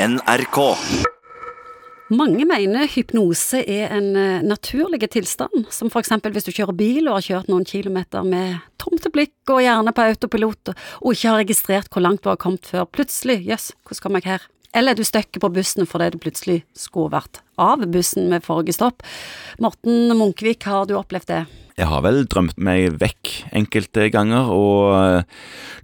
NRK. Mange mener hypnose er en eh, naturlig tilstand, som eksempel hvis du kjører bil og har kjørt noen kilometer med tomte blikk og gjerne på autopilot, og ikke har registrert hvor langt du har kommet før. Plutselig, jøss, hvordan kom jeg her? Eller du støkker på bussen fordi du plutselig skulle vært av bussen med forrige stopp. Morten Munkvik, har du opplevd det? Jeg har vel drømt meg vekk enkelte ganger og eh,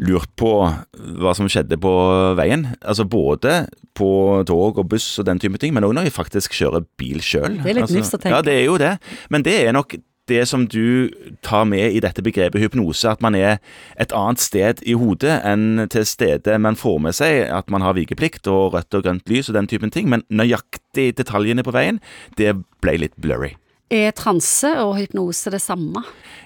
lurt på hva som skjedde på veien. Altså både på tog og buss og den type ting, men òg når jeg faktisk kjører bil sjøl. Det er litt altså, nifst å tenke. Ja, det er jo det. Men det er nok det som du tar med i dette begrepet hypnose, at man er et annet sted i hodet enn til stedet man får med seg at man har vikeplikt og rødt og grønt lys og den typen ting, men nøyaktig detaljene på veien, det ble litt blurry. Er transe og hypnose det samme?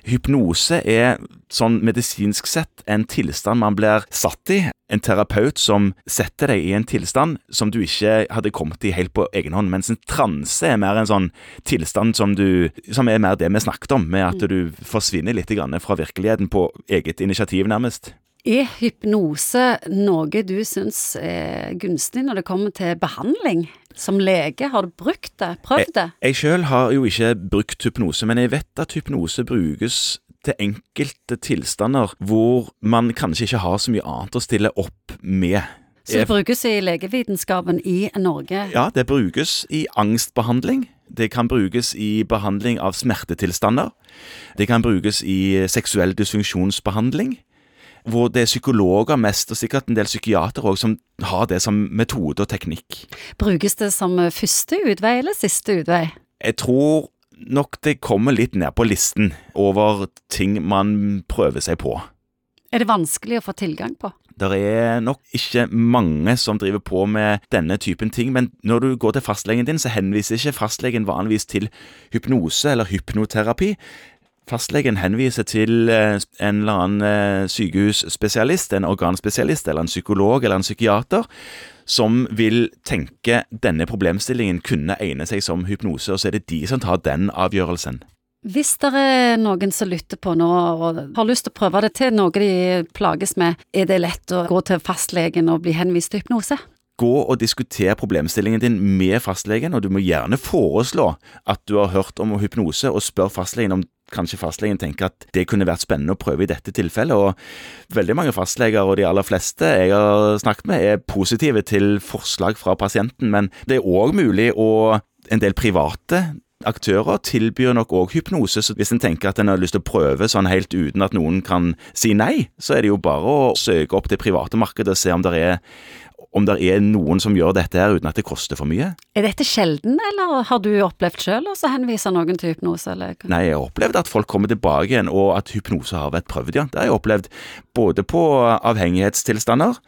Hypnose er sånn medisinsk sett en tilstand man blir satt i. En terapeut som setter deg i en tilstand som du ikke hadde kommet i helt på egen hånd. Mens en transe er mer en sånn tilstand som, du, som er mer det vi snakket om, med at du forsvinner litt fra virkeligheten på eget initiativ, nærmest. Er hypnose noe du syns er gunstig når det kommer til behandling? Som lege, har du brukt det? Prøvd det? Jeg sjøl har jo ikke brukt hypnose, men jeg vet at hypnose brukes til enkelte tilstander hvor man kanskje ikke har så mye annet å stille opp med. Så det brukes i legevitenskapen i Norge? Ja, det brukes i angstbehandling. Det kan brukes i behandling av smertetilstander. Det kan brukes i seksuell dysfunksjonsbehandling. Hvor det er psykologer mest, og sikkert en del psykiatere òg, som har det som metode og teknikk. Brukes det som første utvei eller siste utvei? Jeg tror nok det kommer litt ned på listen over ting man prøver seg på. Er det vanskelig å få tilgang på? Det er nok ikke mange som driver på med denne typen ting, men når du går til fastlegen din, så henviser ikke fastlegen vanligvis til hypnose eller hypnoterapi. Fastlegen henviser til eh, en eller annen eh, sykehusspesialist, en organspesialist eller en psykolog eller en psykiater, som vil tenke denne problemstillingen kunne egne seg som hypnose, og så er det de som tar den avgjørelsen. Hvis det er noen som lytter på nå og har lyst til å prøve det til noe de plages med, er det lett å gå til fastlegen og bli henvist til hypnose? Gå og diskuter problemstillingen din med fastlegen, og du må gjerne foreslå at du har hørt om hypnose, og spør fastlegen om kanskje fastlegen tenker at det kunne vært spennende å prøve i dette tilfellet. Og veldig mange fastleger, og de aller fleste jeg har snakket med, er positive til forslag fra pasienten, men det er òg mulig å En del private aktører tilbyr nok òg hypnose, så hvis en tenker at en har lyst til å prøve sånn helt uten at noen kan si nei, så er det jo bare å søke opp det private markedet og se om det er om det er noen som gjør dette her uten at det koster for mye. Er dette sjelden, eller har du opplevd sjøl å henvise noen til hypnose, eller? Nei, jeg har opplevd at folk kommer tilbake igjen, og at hypnose har vært prøvd, ja. Det har jeg opplevd både på avhengighetstilstander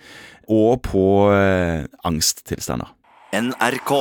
og på eh, angsttilstander. NRK.